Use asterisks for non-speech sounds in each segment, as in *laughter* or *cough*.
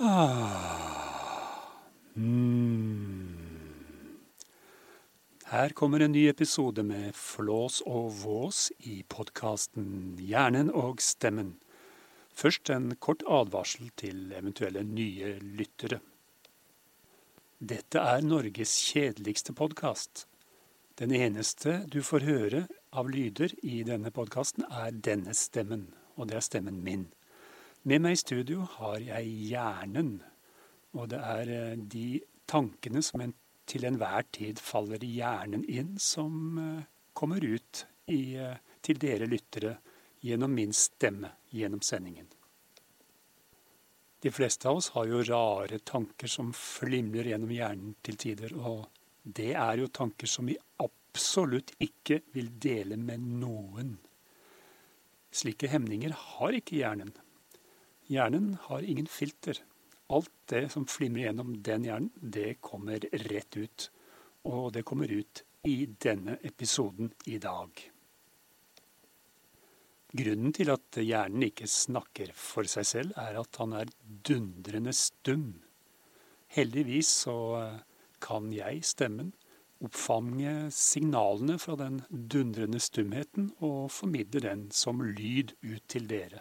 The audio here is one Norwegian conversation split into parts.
Ah. Mm. Her kommer en ny episode med flås og vås i podkasten Hjernen og stemmen. Først en kort advarsel til eventuelle nye lyttere. Dette er Norges kjedeligste podkast. Den eneste du får høre av lyder i denne podkasten, er denne stemmen, og det er stemmen min. Med meg i studio har jeg hjernen, og det er eh, de tankene som en til enhver tid faller hjernen inn, som eh, kommer ut i, eh, til dere lyttere gjennom min stemme gjennom sendingen. De fleste av oss har jo rare tanker som flimrer gjennom hjernen til tider, og det er jo tanker som vi absolutt ikke vil dele med noen. Slike hemninger har ikke hjernen. Hjernen har ingen filter. Alt det som flimrer gjennom den hjernen, det kommer rett ut. Og det kommer ut i denne episoden i dag. Grunnen til at hjernen ikke snakker for seg selv, er at han er dundrende stum. Heldigvis så kan jeg, stemmen, oppfange signalene fra den dundrende stumheten og formidle den som lyd ut til dere.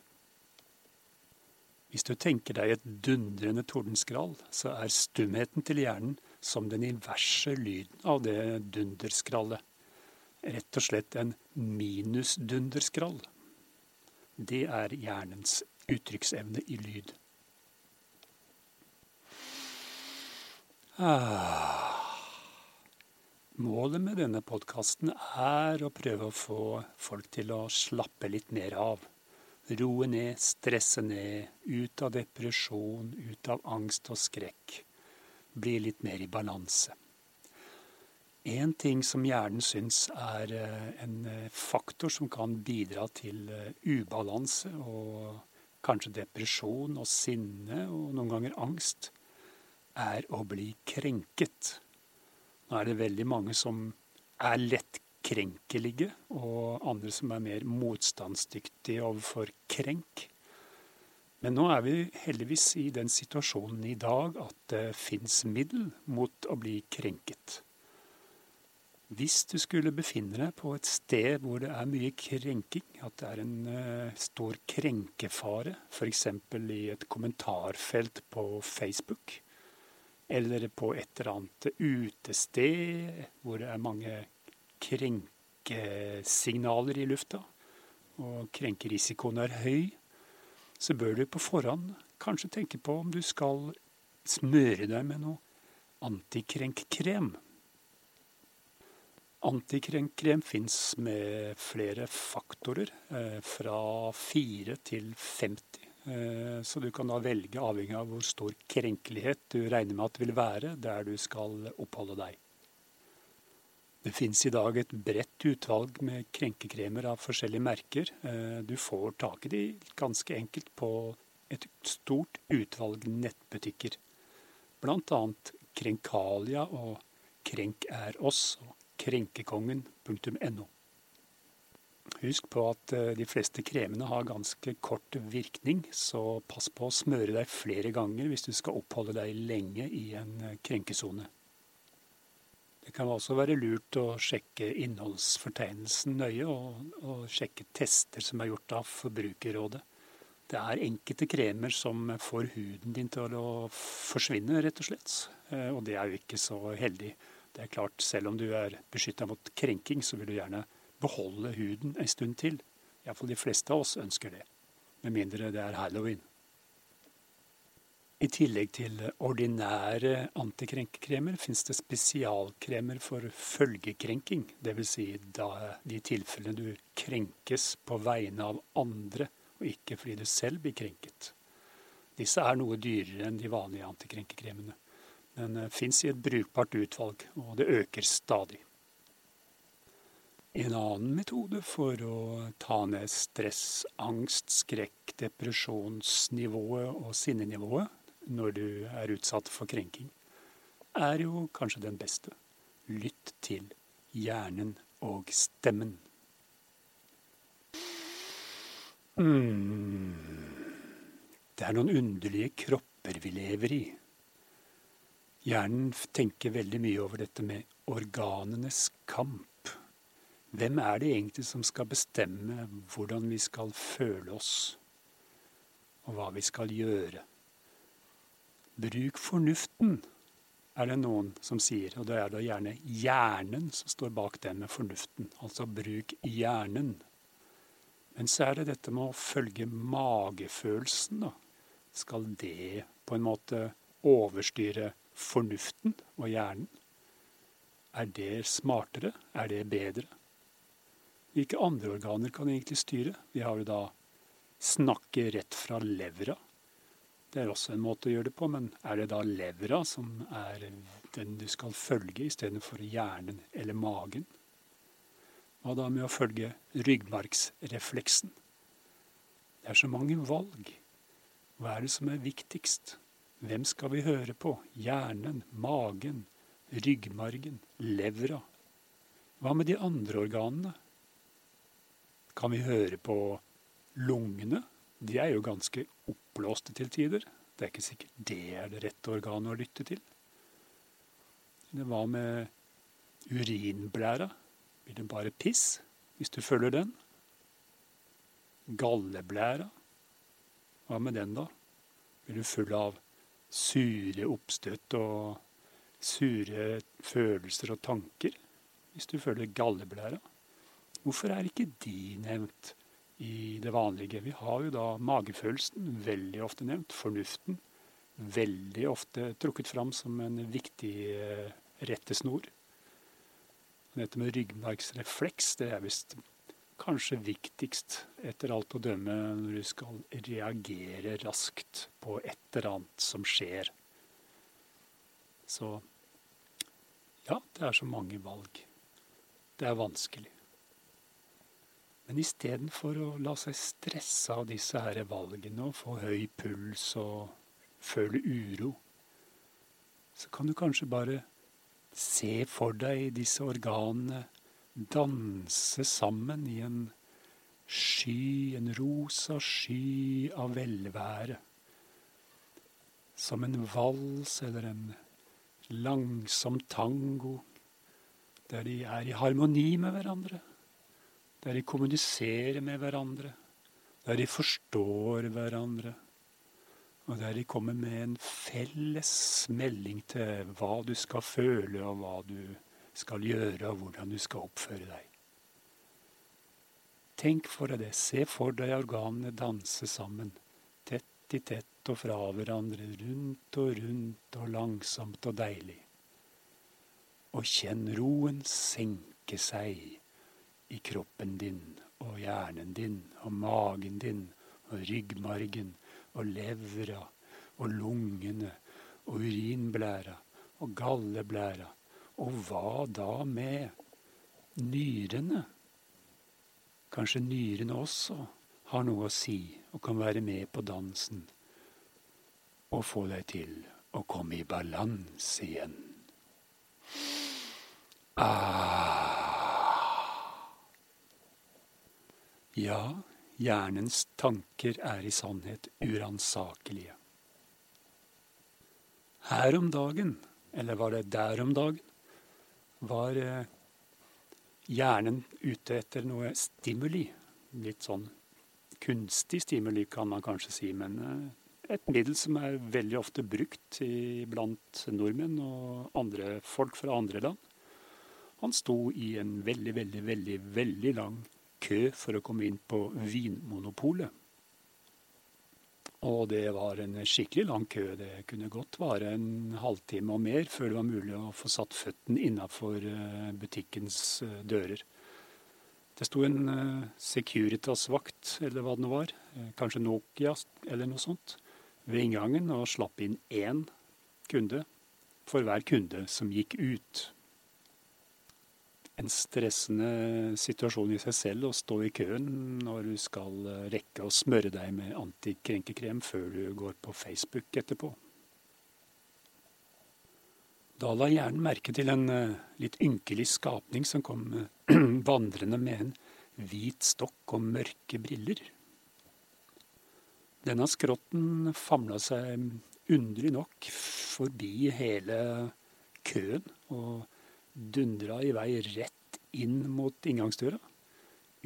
Hvis du tenker deg et dundrende tordenskrall, så er stumheten til hjernen som den inverse lyden av det dunderskrallet. Rett og slett en minusdunderskrall. Det er hjernens uttrykksevne i lyd. Ah. Målet med denne podkasten er å prøve å få folk til å slappe litt mer av roe ned, stresse ned, ut av depresjon, ut av angst og skrekk. Bli litt mer i balanse. En ting som hjernen syns er eh, en eh, faktor som kan bidra til eh, ubalanse og kanskje depresjon og sinne og noen ganger angst, er å bli krenket. Nå er det veldig mange som er lett krenkelige, og andre som er mer motstandsdyktige overfor krenk. Men nå er vi heldigvis i den situasjonen i dag at det fins middel mot å bli krenket. Hvis du skulle befinne deg på et sted hvor det er mye krenking, at det er en uh, stor krenkefare, f.eks. i et kommentarfelt på Facebook, eller på et eller annet utested hvor det er mange krenkesignaler i lufta, og krenkerisikoen er høy, så bør du på forhånd kanskje tenke på om du skal smøre deg med noe antikrenkkrem. Antikrenkkrem fins med flere faktorer, eh, fra 4 til 50. Eh, så du kan da velge avhengig av hvor stor krenkelighet du regner med at det vil være der du skal oppholde deg. Det finnes i dag et bredt utvalg med krenkekremer av forskjellige merker. Eh, du får tak i de ganske enkelt på et stort utvalg nettbutikker. Annet Krenkalia og Krenk er oss og krenkekongen.no. Husk på at eh, de fleste kremene har ganske kort virkning, så pass på å smøre deg flere ganger hvis du skal oppholde deg lenge i en eh, krenkesone. Det kan også være lurt å sjekke innholdsfortegnelsen nøye, og, og, sjekke tester som er gjort av Forbrukerrådet. Det er enkelte kremer som får huden din til å forsvinne, rett og slett. Eh, og det er jo ikke så heldig. Det er klart, selv om du er beskytta mot krenking, så vil du gjerne beholde huden en stund til. Iallfall de fleste av oss ønsker det. Med mindre det er halloween. I tillegg til ordinære antikrenkekremer fins det spesialkremer for følgekrenking, dvs. Si de tilfellene du krenkes på vegne av andre, og ikke fordi du selv blir krenket. Disse er noe dyrere enn de vanlige antikrenkekremene, men eh, fins i et brukbart utvalg, og det øker stadig. En annen metode for å ta ned stress, angst, skrekk, depresjonsnivået og sinnenivået når du er utsatt for krenking, er jo kanskje den beste. Lytt til hjernen og stemmen. Mm. Det er noen underlige kropper vi lever i. Hjernen tenker veldig mye over dette med organenes kamp. Hvem er det egentlig som skal bestemme hvordan vi skal føle oss, og hva vi skal gjøre? Bruk fornuften, er det noen som sier, og da er det gjerne hjernen som står bak den med fornuften. Altså bruk hjernen. Men så er det dette med å følge magefølelsen, da. Skal det på en måte overstyre fornuften og hjernen? Er det smartere? Er det bedre? Hvilke andre organer kan egentlig styre? Vi har jo da snakke rett fra levra. Det er også en måte å gjøre det på, men er det da levra som er den du skal følge, istedenfor hjernen eller magen? Hva da med å følge ryggmargsrefleksen? Det er så mange valg. Hva er det som er viktigst? Hvem skal vi høre på? Hjernen, magen, ryggmargen, levra? Hva med de andre organene? Kan vi høre på lungene? De er jo ganske oppblåste til tider. Det er ikke sikkert det er det rette organet å lytte til. Hva med urinblæra? Blir det bare piss hvis du følger den? Galleblæra? Hva med den, da? Blir du full av sure oppstøt og sure følelser og tanker hvis du følger galleblæra. Hvorfor er ikke de nevnt i det vanlige? Vi har jo da magefølelsen veldig ofte nevnt. Fornuften veldig ofte trukket fram som en viktig eh, rettesnor. Dette med ryggmargsrefleks det er visst kanskje viktigst etter alt å dømme når du skal reagere raskt på et eller annet som skjer. Så ja, det er så mange valg. Det er vanskelig. Men istedenfor å la seg stresse av disse her valgene og få høy puls og føle uro, så kan du kanskje bare se for deg disse organene danse sammen i en sky, en rosa sky av velvære. Som en vals eller en langsom tango, der de er i harmoni med hverandre. Der de kommuniserer med hverandre. Der de forstår hverandre. Og der de kommer med en felles melding til hva du skal føle, og hva du skal gjøre, og hvordan du skal oppføre deg. Tenk for deg det. Se for deg organene danse sammen, tett i tett og fra hverandre, rundt og rundt og langsomt og deilig. Og kjenn roen senke seg i kroppen din og hjernen din og magen din og ryggmargen og levra og lungene og urinblæra og galleblæra og hva da med nyrene? Kanskje nyrene også har noe å si og kan være med på dansen og få deg til å komme i balanse igjen. Ah. Ja, hjernens tanker er i sannhet uransakelige. Her om dagen, eller var det der om dagen, var eh, hjernen ute etter noe stimuli. Litt sånn kunstig stimuli, kan man kanskje si. Men eh, et middel som er veldig ofte brukt blant nordmenn og andre folk fra andre land. Han sto i en veldig, veldig, veldig, veldig lang kø for å komme inn på Vinmonopolet. Og det var en skikkelig lang kø. Det kunne godt vare en halvtime og mer før det var mulig å få satt føtten innafor eh, butikkens eh, dører. Det sto en eh, Securitas-vakt, eller hva det nå var, kanskje Nokia eller noe sånt, ved inngangen og slapp inn én kunde for hver kunde som gikk ut en stressende situasjon i seg selv å stå i køen når du skal eh, rekke å smøre deg med antikrenkekrem før du går på Facebook etterpå. Da la hjernen merke til en eh, litt ynkelig skapning som kom eh, *clears throat* vandrende med en hvit stokk og mørke briller. Denne skrotten famla seg underlig nok forbi hele køen og dundra i vei rett inn mot inngangsdøra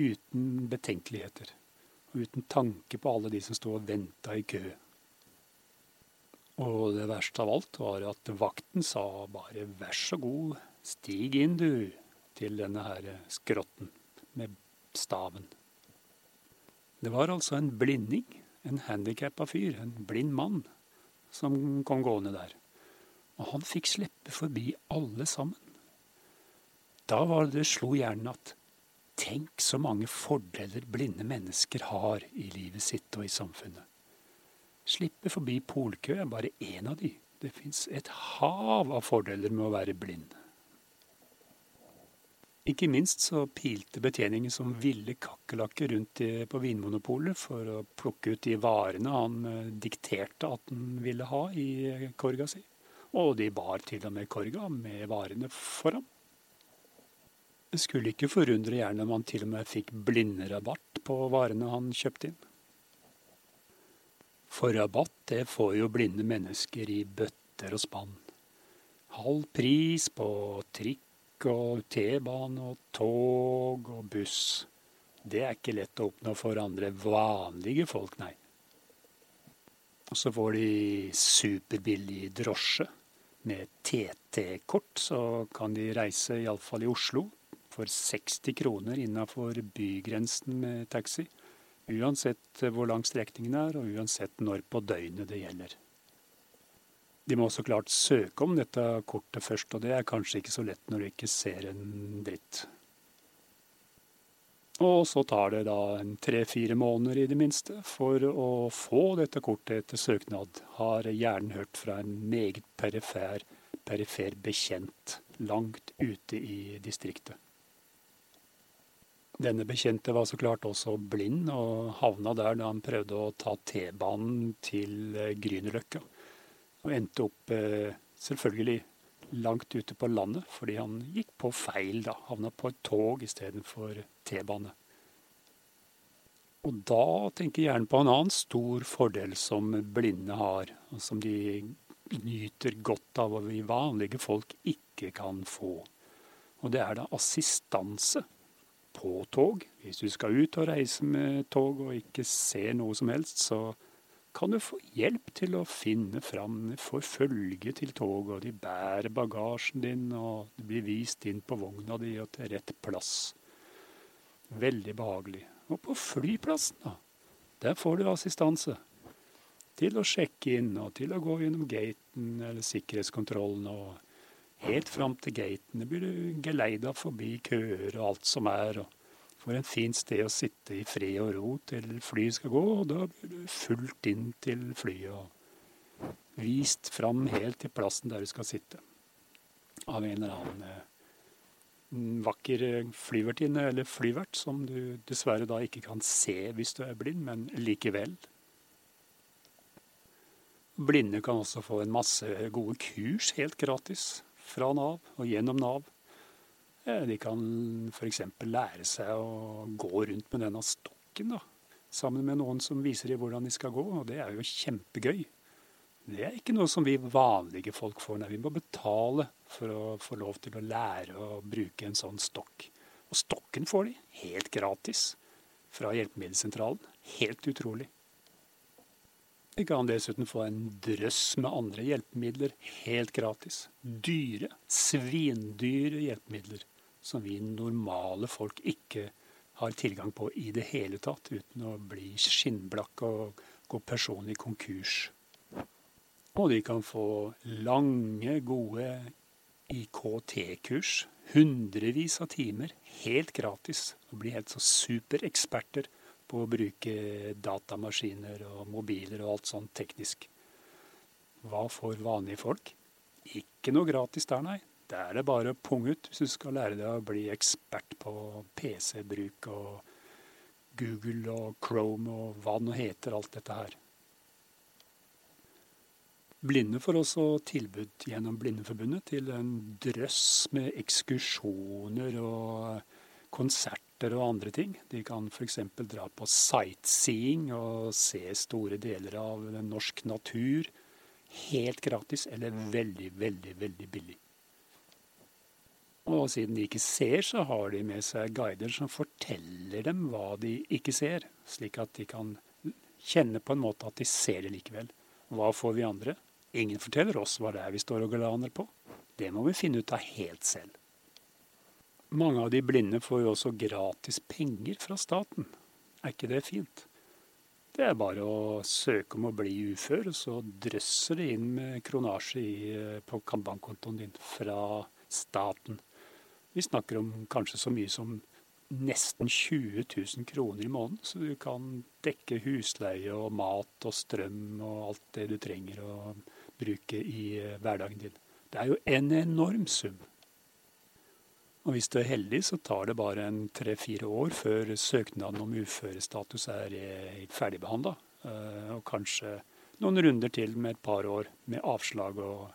uten betenkeligheter. Og uten tanke på alle de som sto og venta i kø. Og det verste av alt var at vakten sa bare vær så god, stig inn du, til denne her skrotten med staven. Det var altså en blinding, en handikappa fyr, en blind mann, som kom gående der. Og han fikk slippe forbi alle sammen. Da var det slo hjernen at tenk så mange fordeler blinde mennesker har i livet sitt og i samfunnet. Slippe forbi polkø er bare én av de. Det fins et hav av fordeler med å være blind. Ikke minst så pilte betjeningen som ville kakerlakker rundt på Vinmonopolet for å plukke ut de varene han eh, dikterte at han ville ha i korga si. Og de bar til og med korga med varene for ham. Det skulle ikke forundre gjerne om han til og med fikk blinderabatt på varene han kjøpte inn. For rabatt det får jo blinde mennesker i bøtter og spann. Halv pris på trikk og T-bane og tog og buss. Det er ikke lett å oppnå for andre vanlige folk, nei. Og så får de superbillig drosje. Med TT-kort så kan de reise, iallfall i Oslo, for 60 kroner innafor bygrensen med taxi. Uansett hvor lang strekningen er, og uansett når på døgnet det gjelder. De må så klart søke om dette kortet først, og det er kanskje ikke så lett når du ikke ser en dritt. Og så tar det da en tre-fire måneder i det minste for å få dette kortet etter søknad, har hjernen hørt fra en meget perifer, perifer bekjent langt ute i distriktet. Denne bekjente var så klart også blind, og havna der da han prøvde å ta T-banen til Grünerløkka. Og endte opp eh, selvfølgelig langt ute på landet, fordi han gikk på feil, da. Havna på et tog istedenfor T-bane. Og da tenker gjerne på en annen stor fordel som blinde har, og som de nyter godt av, og vi vanlige folk ikke kan få. Og det er da assistanse på tog. Hvis du skal ut og reise med tog og ikke ser noe som helst, så kan du få hjelp til å finne fram, få følge til toget, og de bærer bagasjen din, og du blir vist inn på vogna di og til rett plass. Veldig behagelig. Og på flyplassen, da, der får du assistanse. Til å sjekke inn, og til å gå gjennom gaten eller sikkerhetskontrollen, og helt fram til gaten blir du geleida forbi køer og alt som er. og for en fint sted å sitte i fred og ro til flyet skal gå. Og da blir du fulgt inn til flyet og vist fram helt til plassen der du skal sitte. Av en eller annen eh, vakker flyvertinne eller flyvert som du dessverre da ikke kan se hvis du er blind, men likevel. Blinde kan også få en masse gode kurs helt gratis fra Nav og gjennom Nav. Eh, de kan f.eks. lære seg å gå rundt med denne stokken da, sammen med noen som viser dem hvordan de skal gå, og det er jo kjempegøy. Det er ikke noe som vi vanlige folk får. Nei, vi må betale for å få lov til å lære å bruke en sånn stokk. Og stokken får de helt gratis fra hjelpemiddelsentralen. Helt utrolig. Vi kan dessuten få en drøss med andre hjelpemidler helt gratis. Dyre, svindyre hjelpemidler som vi normale folk ikke har tilgang på i det hele tatt, uten å bli skinnblakke og gå personlig konkurs. Og de kan få lange, gode IKT-kurs, hundrevis av timer, helt gratis, og bli helt så supereksperter på å bruke datamaskiner og mobiler og alt sånt teknisk. Hva får vanlige folk? Ikke noe gratis der, nei. Det er det bare å punge ut hvis du skal lære deg å bli ekspert på PC-bruk og Google og Chrome og hva det nå heter, alt dette her. Blinde får også tilbud gjennom Blindeforbundet til en drøss med ekskursjoner og konserter og andre ting. De kan f.eks. dra på sightseeing og se store deler av norsk natur helt gratis eller veldig, veldig, veldig billig. Og siden de ikke ser, så har de med seg guider som forteller dem hva de ikke ser, slik at de kan kjenne på en måte at de ser det likevel. Hva får vi andre? Ingen forteller oss hva det er vi står og glaner på. Det må vi finne ut av helt selv. Mange av de blinde får jo også gratis penger fra staten. Er ikke det fint? Det er bare å søke om å bli ufør, og så drøsser det inn med kronasje i, på bankkontoen din fra staten. Vi snakker om kanskje så mye som nesten 20 000 kroner i måneden, så du kan dekke husleie og mat og strøm og alt det du trenger å bruke i eh, hverdagen din. Det er jo en enorm sum. Og hvis du er heldig, så tar det bare en tre-fire år før søknaden om uførestatus er eh, ferdigbehandla. Eh, og kanskje noen runder til med et par år med avslag og,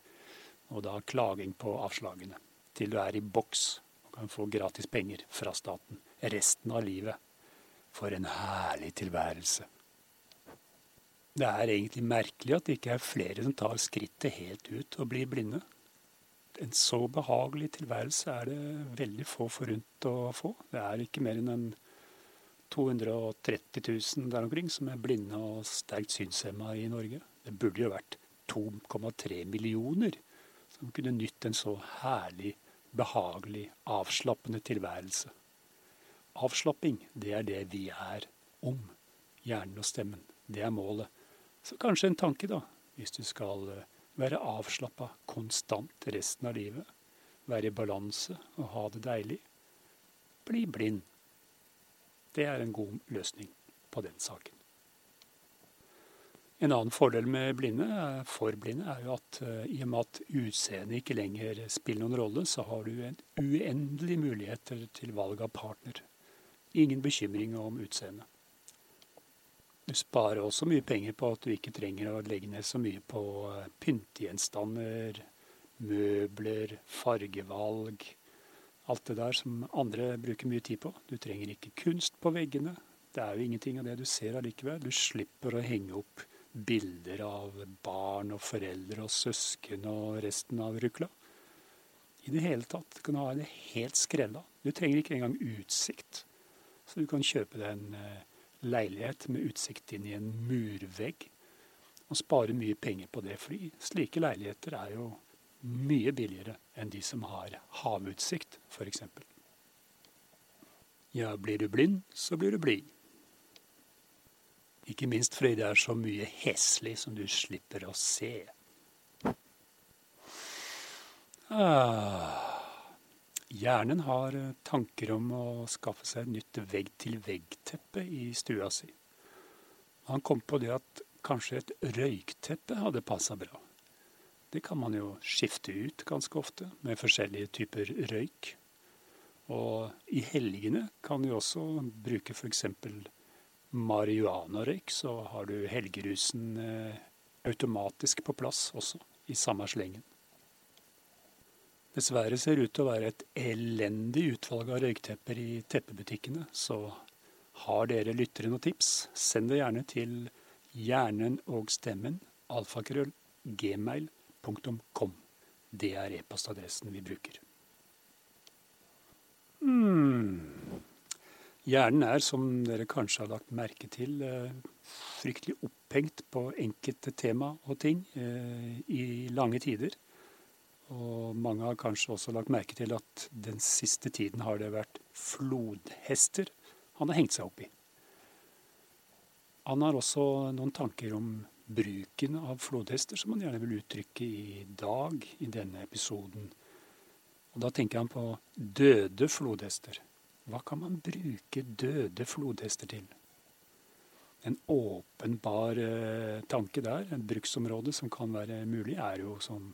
og da klaging på avslagene. Til du er i boks og kan få gratis penger fra staten resten av livet. For en herlig tilværelse. Det er egentlig merkelig at det ikke er flere som tar skrittet helt ut og blir blinde. En så behagelig tilværelse er det veldig få forunt å få. Det er ikke mer enn en 230 000 der omkring som er blinde og sterkt synshemma i Norge. Det burde jo vært 2,3 millioner som kunne nytt en så herlig behagelig, avslappende tilværelse. Avslapping, det er det vi er om. Hjernen og stemmen. Det er målet. Så kanskje en tanke, da, hvis du skal eh, være avslappa konstant resten av livet. Være i balanse og ha det deilig. Bli blind. Det er en god løsning på den saken. En annen fordel med blinde, for blinde er jo at uh, i og med at utseendet ikke lenger spiller noen rolle, så har du en uendelig muligheter til valg av partner. Ingen bekymring om utseendet. Du sparer også mye penger på at du ikke trenger å legge ned så mye på uh, pyntegjenstander, møbler, fargevalg. Alt det der som andre bruker mye tid på. Du trenger ikke kunst på veggene. Det er jo ingenting av det du ser allikevel. Du slipper å henge opp bilder av barn og foreldre og søsken og resten av rukla. I det hele tatt. Du kan ha det helt skrella. Du trenger ikke engang utsikt. Så du kan kjøpe deg en eh, leilighet med utsikt inn i en murvegg og spare mye penger på det. Fordi slike leiligheter er jo mye billigere enn de som har havutsikt, f.eks. Ja, blir du blind, så blir du blid. Ikke minst fordi det er så mye heslig som du slipper å se. Ah. Hjernen har eh, tanker om å skaffe seg et nytt vegg-til-vegg-teppe i stua si. Han kom på det at kanskje et røykteppe hadde passa bra. Det kan man jo skifte ut ganske ofte med forskjellige typer røyk. Og i helgene kan du også bruke f.eks marihuanarøyk, så har du helgerusen eh, automatisk på plass også, i samme slengen. Dessverre ser ut til å være et elendig utvalg av røyktepper i teppebutikkene, så har dere lyttere noen tips, send det gjerne til hjernen og stemmen, alfakrøll, gmail.com. Det er e-postadressen vi bruker. Hmm. Hjernen er, som dere kanskje har lagt merke til, eh, fryktelig opphengt på enkelte tema og ting eh, i lange tider. Og mange har kanskje også lagt merke til at den siste tiden har det vært flodhester han har hengt seg opp i. Han har også noen tanker om bruken av flodhester som han gjerne vil uttrykke i dag i denne episoden. Og da tenker han på døde flodhester. Hva kan man bruke døde flodhester til? En åpenbar eh, tanke der, et bruksområde som kan være mulig, er jo som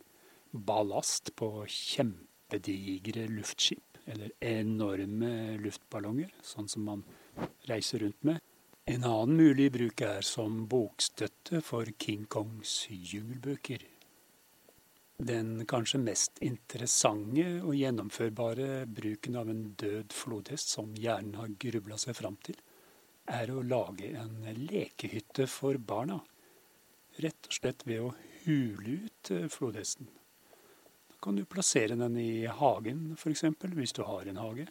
ballast på kjempedigre luftskip. Eller enorme luftballonger, sånn som man reiser rundt med. En annen mulig bruk er som bokstøtte for King Kongs jungelbøker. Den kanskje mest interessante og gjennomførbare bruken av en død flodhest som hjernen har grubla seg fram til, er å lage en lekehytte for barna. Rett og slett ved å hule ut eh, flodhesten. Kan du plassere den i hagen, f.eks., hvis du har en hage.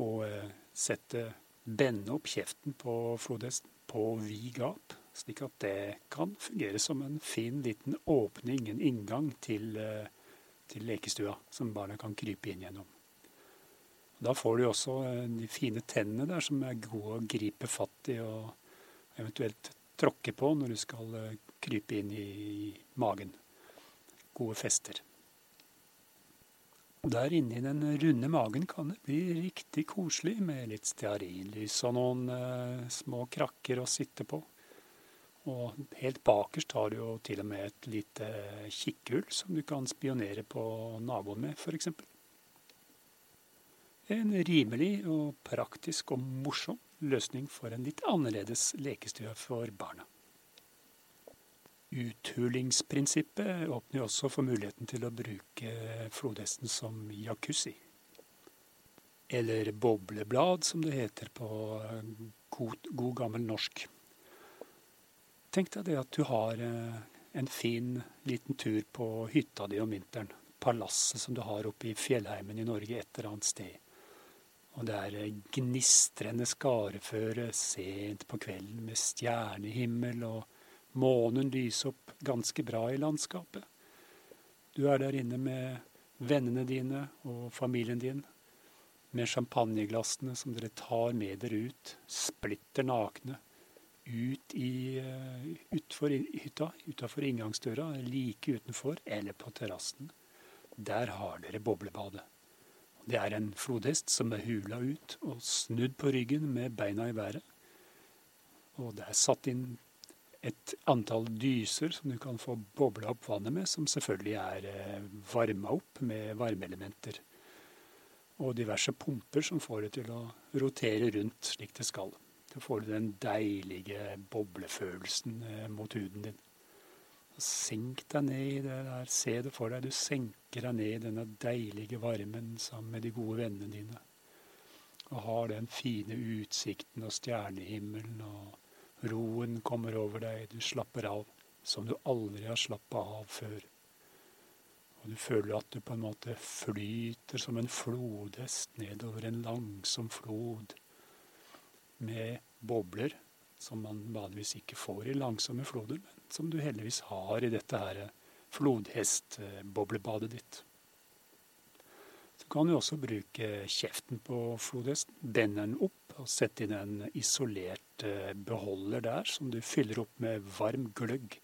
Og eh, sette bende opp kjeften på flodhesten på vid gap, slik at det kan fungere som en fin liten åpning, en inngang til, eh, til lekestua, som barna kan krype inn gjennom. Da får du også de fine tennene der som er gode å gripe fatt i og eventuelt tråkke på når du skal eh, krype inn i magen. Gode fester. Der inne i den runde magen kan det bli riktig koselig med litt stearinlys og noen uh, små krakker å sitte på. Og helt bakerst har du jo til og med et lite kikkhull som du kan spionere på naboen med, f.eks. En rimelig og praktisk og morsom løsning for en litt annerledes lekestue for barna. Uthulingsprinsippet åpner også for muligheten til å bruke flodhesten som jacuzzi. Eller bobleblad, som det heter på god, god gammel norsk. Tenk deg det at du har eh, en fin liten tur på hytta di om vinteren. Palasset som du har oppe i fjellheimen i Norge et eller annet sted. Og det er gnistrende skareføre sent på kvelden med stjernehimmel, og månen lyser opp ganske bra i landskapet. Du er der inne med vennene dine og familien din, med champagneglassene som dere tar med dere ut, splitter nakne, ut i, uh, utfor hytta, utafor inngangsdøra, like utenfor, eller på terrassen. Der har dere boblebadet. Det er en flodhest som er hula ut og snudd på ryggen med beina i været. Og det er satt inn et antall dyser som du kan få bobla opp vannet med, som selvfølgelig er eh, varma opp med varmeelementer. Og diverse pumper som får det til å rotere rundt slik det skal. Da får du den deilige boblefølelsen eh, mot huden din. Senk deg ned i det der. Se det for deg. Du senker deg ned i denne deilige varmen sammen med de gode vennene dine. Og har den fine utsikten og stjernehimmelen, og roen kommer over deg. Du slapper av som du aldri har slappa av før. Og du føler at du på en måte flyter som en flodhest nedover en langsom flod med bobler som man vanligvis ikke får i langsomme floder, men som du heldigvis har i dette her flodhestboblebadet ditt. Så kan du også bruke kjeften på flodhesten, bende den opp og sette inn en isolert eh, beholder der som du fyller opp med varm gløgg.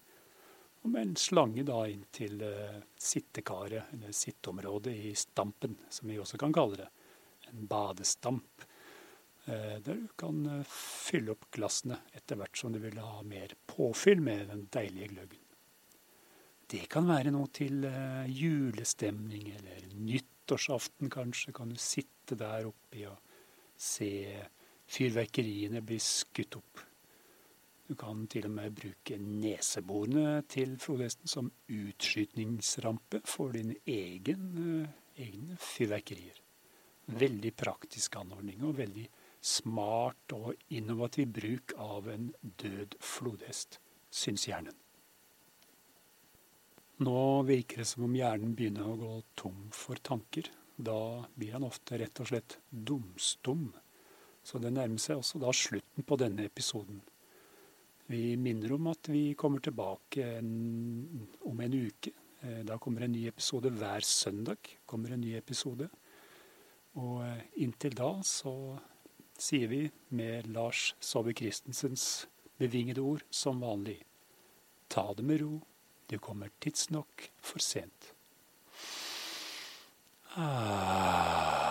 Og med en slange da inn til uh, sittekaret, eller sitteområdet i stampen, som vi også kan kalle det. En badestamp. Eh, der du kan eh, fylle opp glassene etter hvert som du vil ha mer påfyll med den deilige gløggen. Det kan være noe til eh, julestemning eller nyttårsaften kanskje. Kan du sitte der oppe og se fyrverkeriene blir skutt opp. Du kan til og med bruke neseborene til flodhesten som utskytningsrampe for dine egen, egne fyrverkerier. Veldig praktisk anordning og veldig smart og innovativ bruk av en død flodhest, syns hjernen. Nå virker det som om hjernen begynner å gå tom for tanker. Da blir han ofte rett og slett dumstum. Så det nærmer seg også da slutten på denne episoden. Vi minner om at vi kommer tilbake en, om en uke. Eh, da kommer en ny episode hver søndag. kommer en ny episode. Og eh, inntil da så sier vi med Lars Saabye Christensens bevingede ord som vanlig. Ta det med ro, du kommer tidsnok for sent. Ah.